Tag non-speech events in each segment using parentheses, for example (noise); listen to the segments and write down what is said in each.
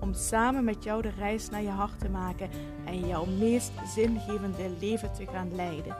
Om samen met jou de reis naar je hart te maken en jouw meest zingevende leven te gaan leiden.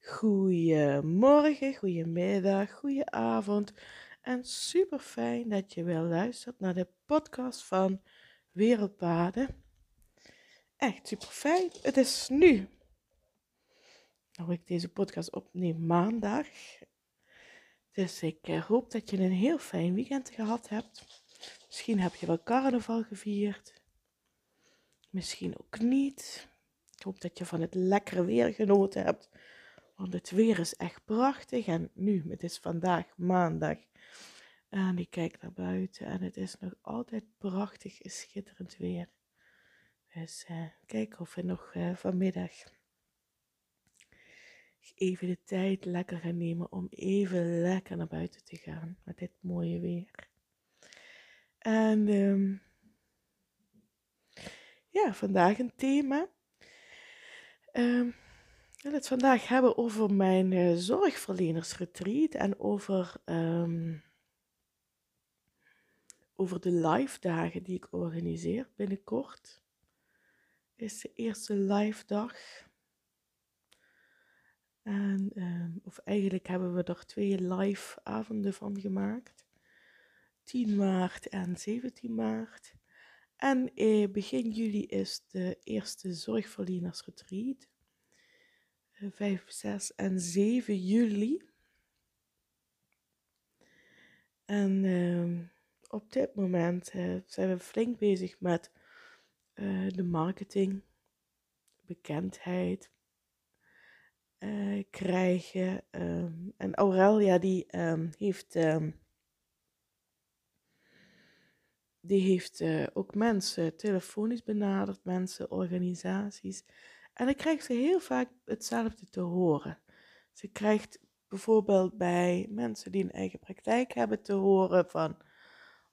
Goedemorgen, goedemiddag, goedenavond. En super fijn dat je weer luistert naar de podcast van Wereldpaden. Echt super fijn. Het is nu nou ik deze podcast opneem maandag. Dus ik eh, hoop dat je een heel fijn weekend gehad hebt. Misschien heb je wel carnaval gevierd. Misschien ook niet. Ik hoop dat je van het lekkere weer genoten hebt. Want het weer is echt prachtig. En nu, het is vandaag maandag. En ik kijk naar buiten en het is nog altijd prachtig, schitterend weer. Dus uh, kijk of we nog uh, vanmiddag even de tijd lekker gaan nemen om even lekker naar buiten te gaan met dit mooie weer. En um, ja, vandaag een thema. Um, ik wil het vandaag hebben over mijn uh, zorgverlenersretreat en over, um, over de live dagen die ik organiseer binnenkort. Is de eerste live dag. En, ehm, of eigenlijk hebben we er twee live avonden van gemaakt. 10 maart en 17 maart. En eh, begin juli is de eerste zorgverlenersretreat. 5, eh, 6 en 7 juli. En uh, op dit moment uh, zijn we flink bezig met uh, de marketing, bekendheid, uh, krijgen. Um, en Aurelia die um, heeft, um, die heeft uh, ook mensen telefonisch benaderd, mensen, organisaties. En dan krijgt ze heel vaak hetzelfde te horen. Ze krijgt bijvoorbeeld bij mensen die een eigen praktijk hebben te horen van...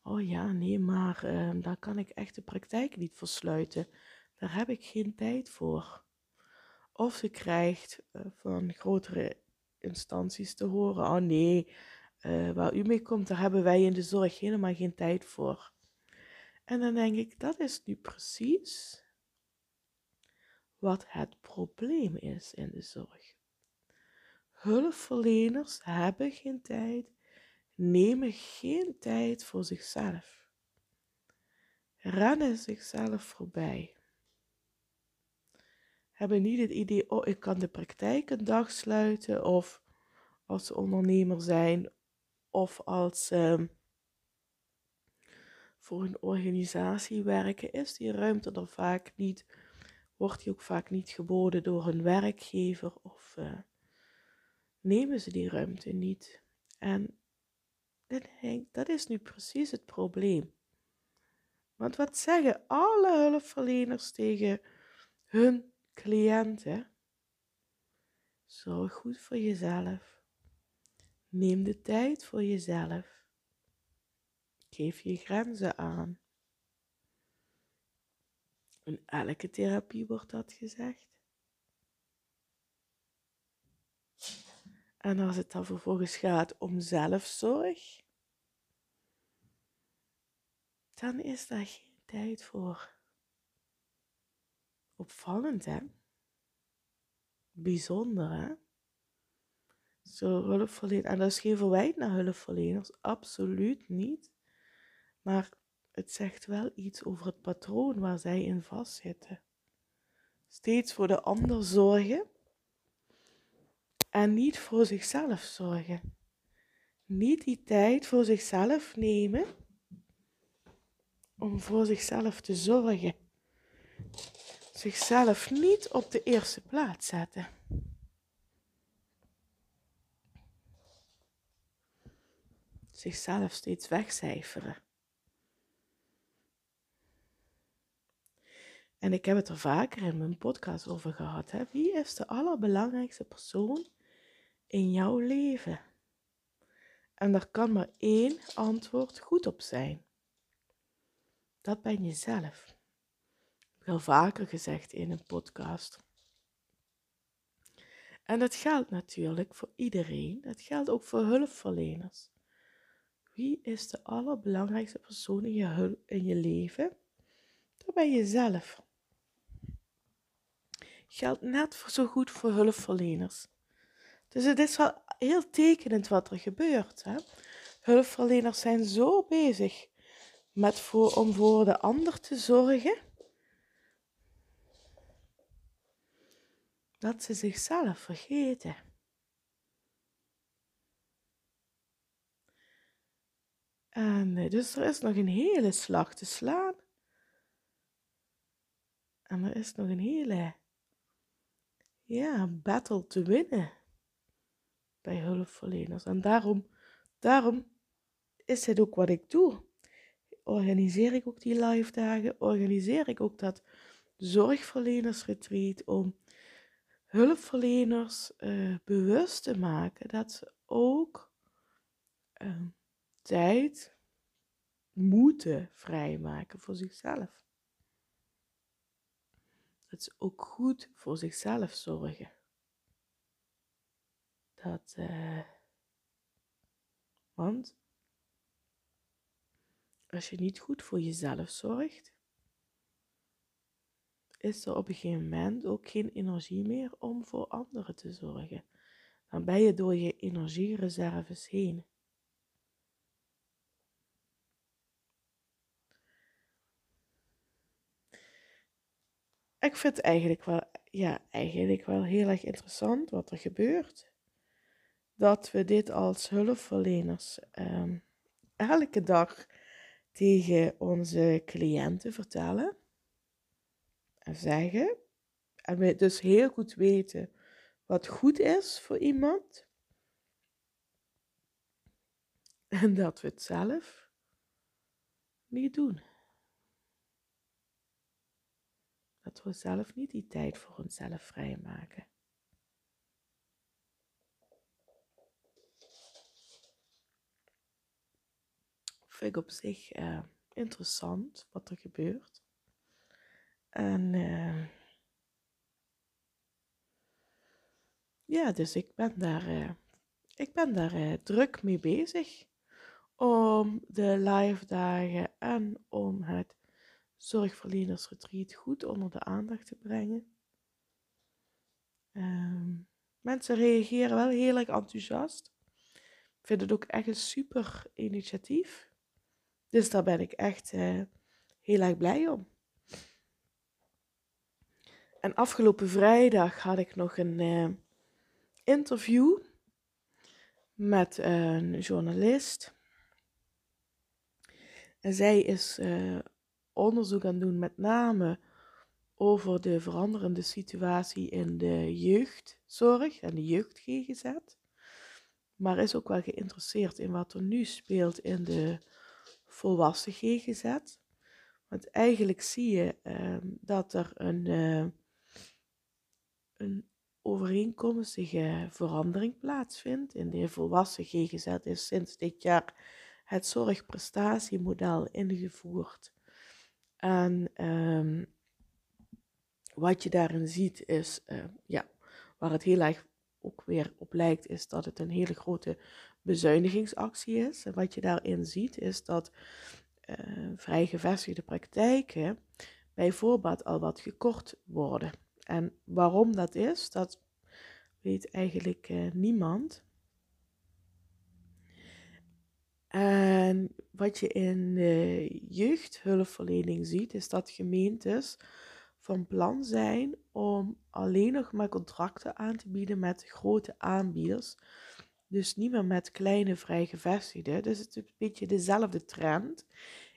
Oh ja, nee, maar daar kan ik echt de praktijk niet versluiten. Daar heb ik geen tijd voor. Of ze krijgt uh, van grotere instanties te horen: oh nee, uh, waar u mee komt, daar hebben wij in de zorg helemaal geen tijd voor. En dan denk ik: dat is nu precies wat het probleem is in de zorg. Hulpverleners hebben geen tijd, nemen geen tijd voor zichzelf, rennen zichzelf voorbij hebben niet het idee, oh, ik kan de praktijk een dag sluiten, of als ze ondernemer zijn, of als ze voor een organisatie werken, is die ruimte er vaak niet, wordt die ook vaak niet geboden door hun werkgever, of uh, nemen ze die ruimte niet. En dat is nu precies het probleem. Want wat zeggen alle hulpverleners tegen hun cliënten, zorg goed voor jezelf. Neem de tijd voor jezelf. Geef je grenzen aan. In elke therapie wordt dat gezegd. En als het dan vervolgens gaat om zelfzorg, dan is daar geen tijd voor. Opvallend, hè? Bijzonder, hè? Zo hulpverleners. En dat is geen verwijt naar hulpverleners, absoluut niet. Maar het zegt wel iets over het patroon waar zij in vastzitten. Steeds voor de ander zorgen en niet voor zichzelf zorgen. Niet die tijd voor zichzelf nemen om voor zichzelf te zorgen zichzelf niet op de eerste plaats zetten. Zichzelf steeds wegcijferen. En ik heb het er vaker in mijn podcast over gehad. Hè? Wie is de allerbelangrijkste persoon in jouw leven? En daar kan maar één antwoord goed op zijn. Dat ben jezelf al vaker gezegd in een podcast. En dat geldt natuurlijk voor iedereen. Dat geldt ook voor hulpverleners. Wie is de allerbelangrijkste persoon in je, in je leven? Dat ben je zelf. Geldt net zo goed voor hulpverleners. Dus het is wel heel tekenend wat er gebeurt. Hè? Hulpverleners zijn zo bezig met voor, om voor de ander te zorgen, dat ze zichzelf vergeten. En eh, dus er is nog een hele slag te slaan. En er is nog een hele ja, battle te winnen bij hulpverleners. En daarom, daarom is het ook wat ik doe. Organiseer ik ook die live dagen, organiseer ik ook dat zorgverlenersretreat om hulpverleners uh, bewust te maken dat ze ook uh, tijd moeten vrijmaken voor zichzelf. Dat ze ook goed voor zichzelf zorgen. Dat, uh, want als je niet goed voor jezelf zorgt, is er op een gegeven moment ook geen energie meer om voor anderen te zorgen. Dan ben je door je energiereserves heen. Ik vind het eigenlijk wel, ja, eigenlijk wel heel erg interessant wat er gebeurt. Dat we dit als hulpverleners um, elke dag tegen onze cliënten vertellen en zeggen. En we dus heel goed weten wat goed is voor iemand. En dat we het zelf niet doen. Dat we zelf niet die tijd voor onszelf vrijmaken. Vind ik op zich uh, interessant wat er gebeurt. En uh, ja, dus ik ben daar, uh, ik ben daar druk mee bezig om de live dagen en om het zorgverlenersretreat goed onder de aandacht te brengen. Uh, mensen reageren wel heel erg enthousiast. Ik vind het ook echt een super initiatief. Dus daar ben ik echt uh, heel erg blij om. En afgelopen vrijdag had ik nog een uh, interview met een journalist. En zij is uh, onderzoek aan doen, met name over de veranderende situatie in de jeugdzorg en de jeugd GGZ. Maar is ook wel geïnteresseerd in wat er nu speelt in de volwassen GGZ. Want eigenlijk zie je dat er een, een overeenkomstige verandering plaatsvindt. In de volwassen GGZ is sinds dit jaar het zorgprestatiemodel ingevoerd. En um, wat je daarin ziet is, uh, ja, waar het heel erg ook weer op lijkt, is dat het een hele grote bezuinigingsactie is. En wat je daarin ziet, is dat uh, vrij gevestigde praktijken bij voorbaat al wat gekort worden. En waarom dat is, dat weet eigenlijk uh, niemand. En wat je in de jeugdhulpverlening ziet, is dat gemeentes van plan zijn om alleen nog maar contracten aan te bieden met grote aanbieders. Dus niet meer met kleine vrijgevestigden. Dus het is een beetje dezelfde trend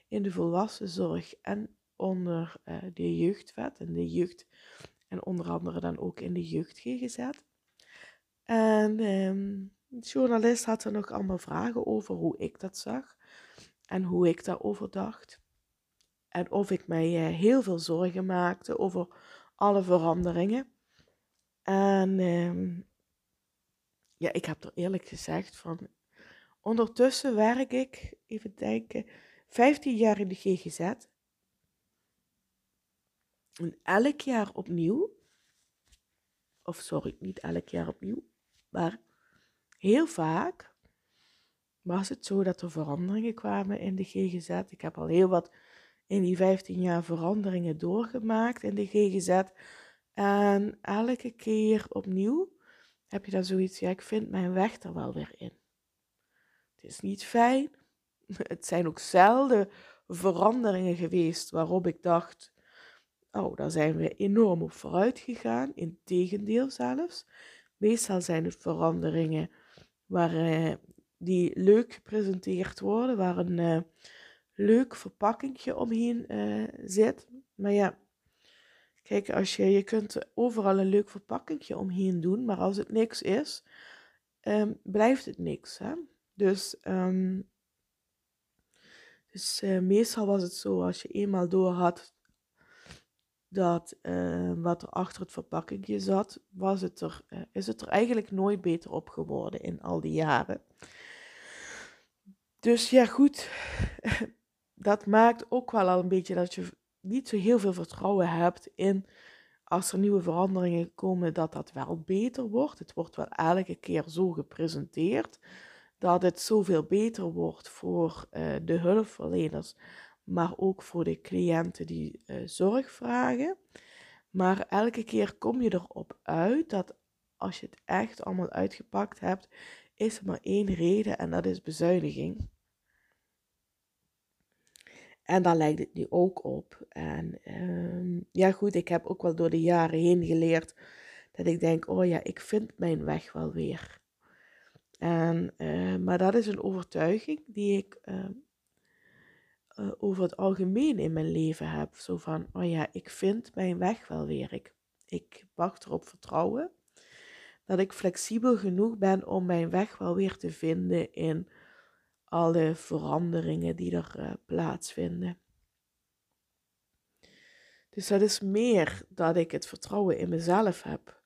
in de volwassenzorg en onder uh, de jeugdwet en de jeugd en onder andere dan ook in de jeugd GGZ. En um, de journalist had er nog allemaal vragen over hoe ik dat zag en hoe ik daarover dacht. En of ik mij eh, heel veel zorgen maakte over alle veranderingen. En ehm, ja, ik heb er eerlijk gezegd van. Ondertussen werk ik, even denken, 15 jaar in de GGZ. En elk jaar opnieuw, of sorry, niet elk jaar opnieuw, maar heel vaak was het zo dat er veranderingen kwamen in de GGZ. Ik heb al heel wat in die 15 jaar veranderingen doorgemaakt in de GGZ. En elke keer opnieuw heb je dan zoiets, ja, ik vind mijn weg er wel weer in. Het is niet fijn. (laughs) Het zijn ook zelden veranderingen geweest waarop ik dacht, oh, daar zijn we enorm op vooruit gegaan. Integendeel zelfs. Meestal zijn het veranderingen waar, eh, die leuk gepresenteerd worden, waar een uh, leuk verpakkingje omheen uh, zit. Maar ja, kijk, als je, je kunt overal een leuk verpakkingje omheen doen, maar als het niks is, um, blijft het niks. Hè? Dus, um, dus meestal was het zo, als je eenmaal door had dat uh, wat er achter het verpakkingje zat, was het er, uh, is het er eigenlijk nooit beter op geworden in al die jaren. Dus ja, goed, (laughs) dat maakt ook wel al een beetje dat je niet zo heel veel vertrouwen hebt in als er nieuwe veranderingen komen, dat dat wel beter wordt. Het wordt wel elke keer zo gepresenteerd dat het zoveel beter wordt voor uh, de hulpverleners, maar ook voor de cliënten die uh, zorg vragen. Maar elke keer kom je erop uit dat als je het echt allemaal uitgepakt hebt, is er maar één reden en dat is bezuiniging. En daar lijkt het nu ook op. En um, ja, goed, ik heb ook wel door de jaren heen geleerd dat ik denk: oh ja, ik vind mijn weg wel weer. En, uh, maar dat is een overtuiging die ik uh, uh, over het algemeen in mijn leven heb. Zo van: oh ja, ik vind mijn weg wel weer. Ik, ik erop vertrouwen dat ik flexibel genoeg ben om mijn weg wel weer te vinden in alle veranderingen die er uh, plaatsvinden. Dus dat is meer dat ik het vertrouwen in mezelf heb.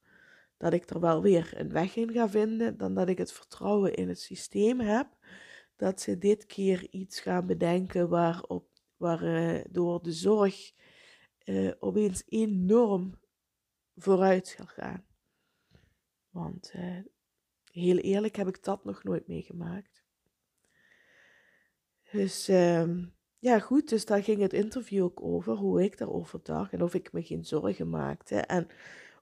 Dat ik er wel weer een weg in ga vinden, dan dat ik het vertrouwen in het systeem heb. Dat ze dit keer iets gaan bedenken waarop, waardoor uh, de zorg uh, opeens enorm vooruit zal gaan. Want uh, heel eerlijk heb ik dat nog nooit meegemaakt. Dus um, ja, goed, dus daar ging het interview ook over, hoe ik daarover dacht en of ik me geen zorgen maakte. En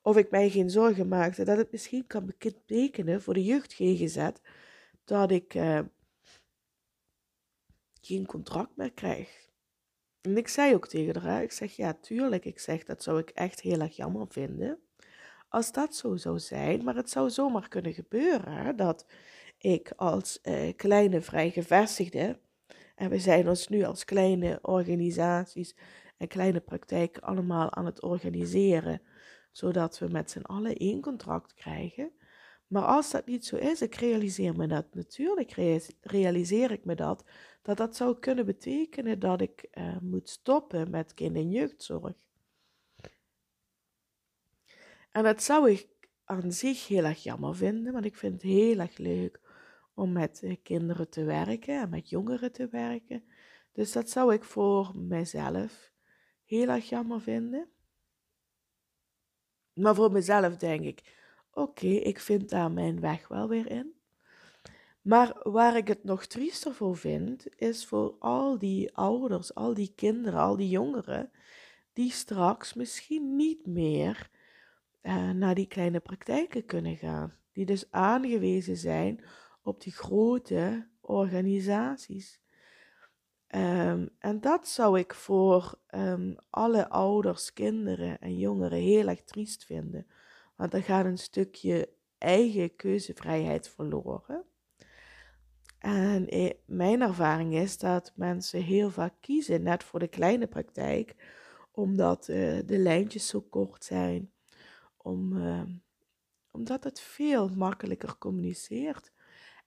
of ik mij geen zorgen maakte dat het misschien kan betekenen voor de jeugd GGZ dat ik geen contract meer krijg. En ik zei ook tegen haar, ik zeg ja, tuurlijk, ik zeg dat zou ik echt heel erg jammer vinden. Als dat zo zou zijn, maar het zou zomaar kunnen gebeuren dat ik als uh, kleine vrijgevestigde en we zijn ons nu als kleine organisaties en kleine praktijken allemaal aan het organiseren, zodat we met z'n allen één contract krijgen. Maar als dat niet zo is, ik realiseer me dat natuurlijk, realiseer ik me dat, dat dat zou kunnen betekenen dat ik uh, moet stoppen met kind- en jeugdzorg. En dat zou ik aan zich heel erg jammer vinden, want ik vind het heel erg leuk om met eh, kinderen te werken en met jongeren te werken. Dus dat zou ik voor mezelf heel erg jammer vinden. Maar voor mezelf denk ik, oké, ik vind daar mijn weg wel weer in. Maar waar ik het nog triester voor vind, is voor al die ouders, al die kinderen, al die jongeren, die straks misschien niet meer uh, naar die kleine praktijken kunnen gaan. Die dus aangewezen zijn op die grote organisaties. Um, en dat zou ik voor um, alle ouders, kinderen en jongeren heel erg triest vinden. Want dan gaat een stukje eigen keuzevrijheid verloren. En eh, mijn ervaring is dat mensen heel vaak kiezen net voor de kleine praktijk, omdat uh, de lijntjes zo kort zijn, om, uh, omdat het veel makkelijker communiceert.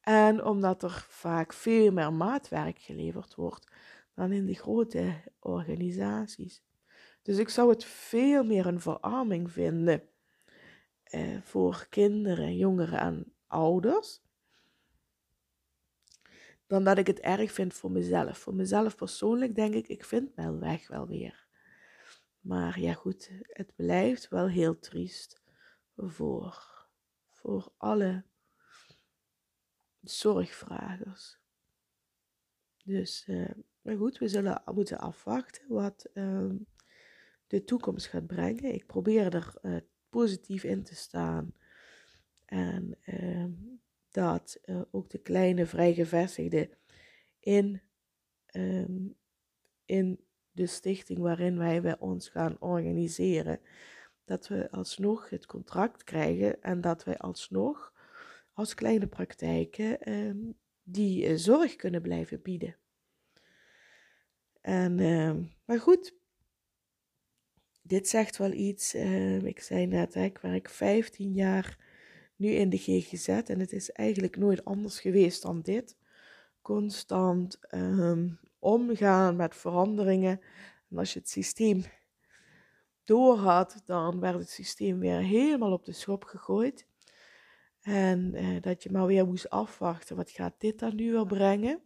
En omdat er vaak veel meer maatwerk geleverd wordt dan in de grote organisaties. Dus ik zou het veel meer een verarming vinden eh, voor kinderen, jongeren en ouders. Dan dat ik het erg vind voor mezelf. Voor mezelf persoonlijk denk ik, ik vind mijn weg wel weer. Maar ja goed, het blijft wel heel triest voor, voor alle zorgvragers. Dus, uh, maar goed, we zullen moeten afwachten wat uh, de toekomst gaat brengen. Ik probeer er uh, positief in te staan. En uh, dat ook de kleine vrijgevestigden in, um, in de stichting waarin wij, wij ons gaan organiseren, dat we alsnog het contract krijgen en dat wij alsnog als kleine praktijken um, die uh, zorg kunnen blijven bieden. En, maar goed, dit zegt wel iets. Uh, ik zei net, hè, ik werk 15 jaar nu in de GGZ en het is eigenlijk nooit anders geweest dan dit. Constant um, omgaan met veranderingen. En als je het systeem door had, dan werd het systeem weer helemaal op de schop gegooid. En eh, dat je maar weer moest afwachten, wat gaat dit dan nu weer brengen?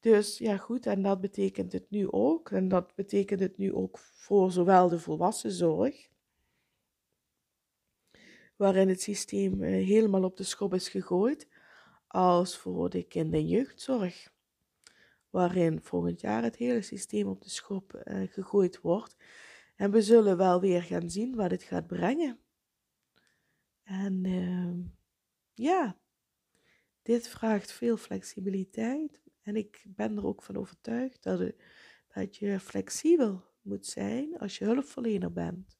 Dus ja, goed, en dat betekent het nu ook. En dat betekent het nu ook voor zowel de volwassenzorg, waarin het systeem eh, helemaal op de schop is gegooid, als voor de kinder- en jeugdzorg, waarin volgend jaar het hele systeem op de schop uh, gegooid wordt. En we zullen wel weer gaan zien wat het gaat brengen. En uh, ja, dit vraagt veel flexibiliteit. En ik ben er ook van overtuigd dat, het, dat je flexibel moet zijn als je hulpverlener bent.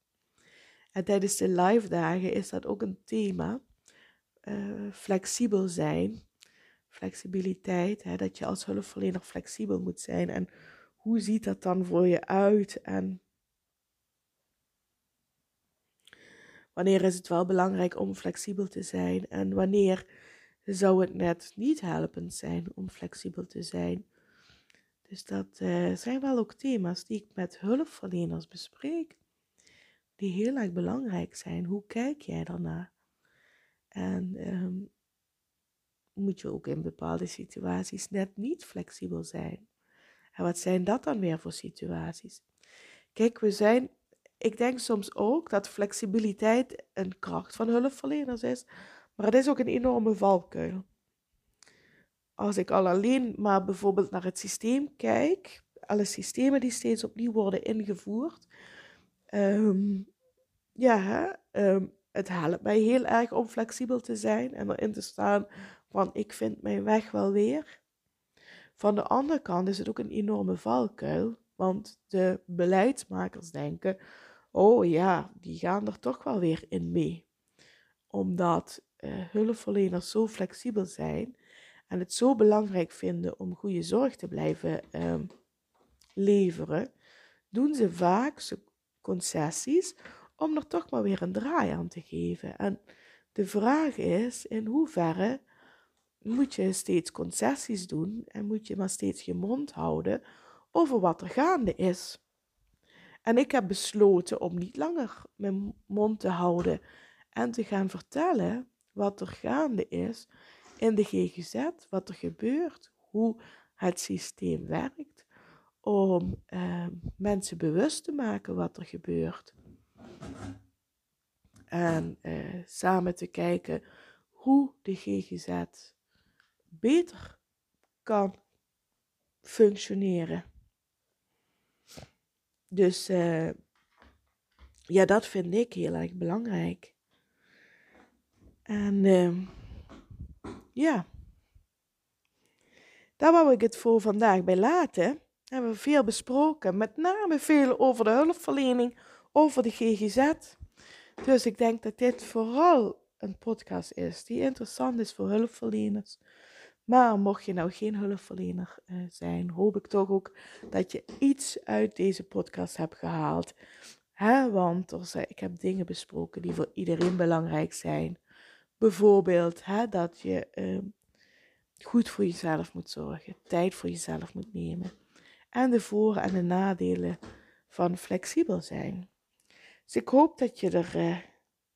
En tijdens de live dagen is dat ook een thema. Uh, flexibel zijn, flexibiliteit, hè, dat je als hulpverlener flexibel moet zijn. En hoe ziet dat dan voor je uit? En Wanneer is het wel belangrijk om flexibel te zijn en wanneer zou het net niet helpend zijn om flexibel te zijn? Dus dat uh, zijn wel ook thema's die ik met hulpverleners bespreek, die heel erg belangrijk zijn. Hoe kijk jij daarnaar? En um, moet je ook in bepaalde situaties net niet flexibel zijn? En wat zijn dat dan weer voor situaties? Kijk, we zijn ik denk soms ook dat flexibiliteit een kracht van hulpverleners is, maar het is ook een enorme valkuil. Als ik al alleen maar bijvoorbeeld naar het systeem kijk, alle systemen die steeds opnieuw worden ingevoerd, um, ja, um, het helpt mij heel erg om flexibel te zijn en erin te staan van ik vind mijn weg wel weer. Van de andere kant is het ook een enorme valkuil, want de beleidsmakers denken, oh ja, die gaan er toch wel weer in mee. Omdat uh, hulpverleners zo flexibel zijn en het zo belangrijk vinden om goede zorg te blijven uh, leveren, doen ze vaak concessies om er toch maar weer een draai aan te geven. En de vraag is in hoeverre moet je steeds concessies doen en moet je maar steeds je mond houden over wat er gaande is. En ik heb besloten om niet langer mijn mond te houden en te gaan vertellen wat er gaande is in de GGZ, wat er gebeurt, hoe het systeem werkt, om eh, mensen bewust te maken wat er gebeurt. En eh, samen te kijken hoe de GGZ beter kan functioneren. Dus uh, ja, dat vind ik heel erg belangrijk. En uh, ja, daar wou ik het voor vandaag bij laten. We hebben veel besproken, met name veel over de hulpverlening, over de GGZ. Dus ik denk dat dit vooral een podcast is die interessant is voor hulpverleners, maar mocht je nou geen hulpverlener uh, zijn, hoop ik toch ook dat je iets uit deze podcast hebt gehaald. Want er ik heb dingen besproken die voor iedereen belangrijk zijn. Bijvoorbeeld hè, dat je uh, goed voor jezelf moet zorgen, tijd voor jezelf moet nemen. en de voor- en de nadelen van flexibel zijn. Dus ik hoop dat je er uh,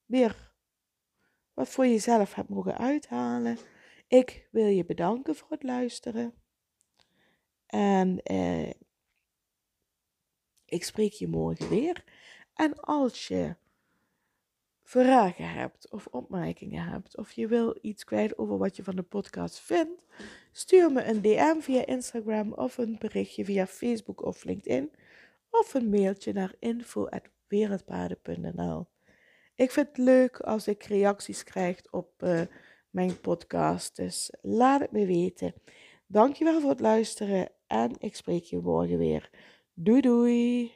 weer wat voor jezelf hebt mogen uithalen. Ik wil je bedanken voor het luisteren. En uh, ik spreek je morgen weer. En als je vragen hebt of opmerkingen hebt of je wil iets kwijt over wat je van de podcast vindt, stuur me een DM via Instagram of een berichtje via Facebook of LinkedIn of een mailtje naar info@wereldpaden.nl. Ik vind het leuk als ik reacties krijg op uh, mijn podcast, dus laat het me weten. Dankjewel voor het luisteren en ik spreek je morgen weer. Doei doei!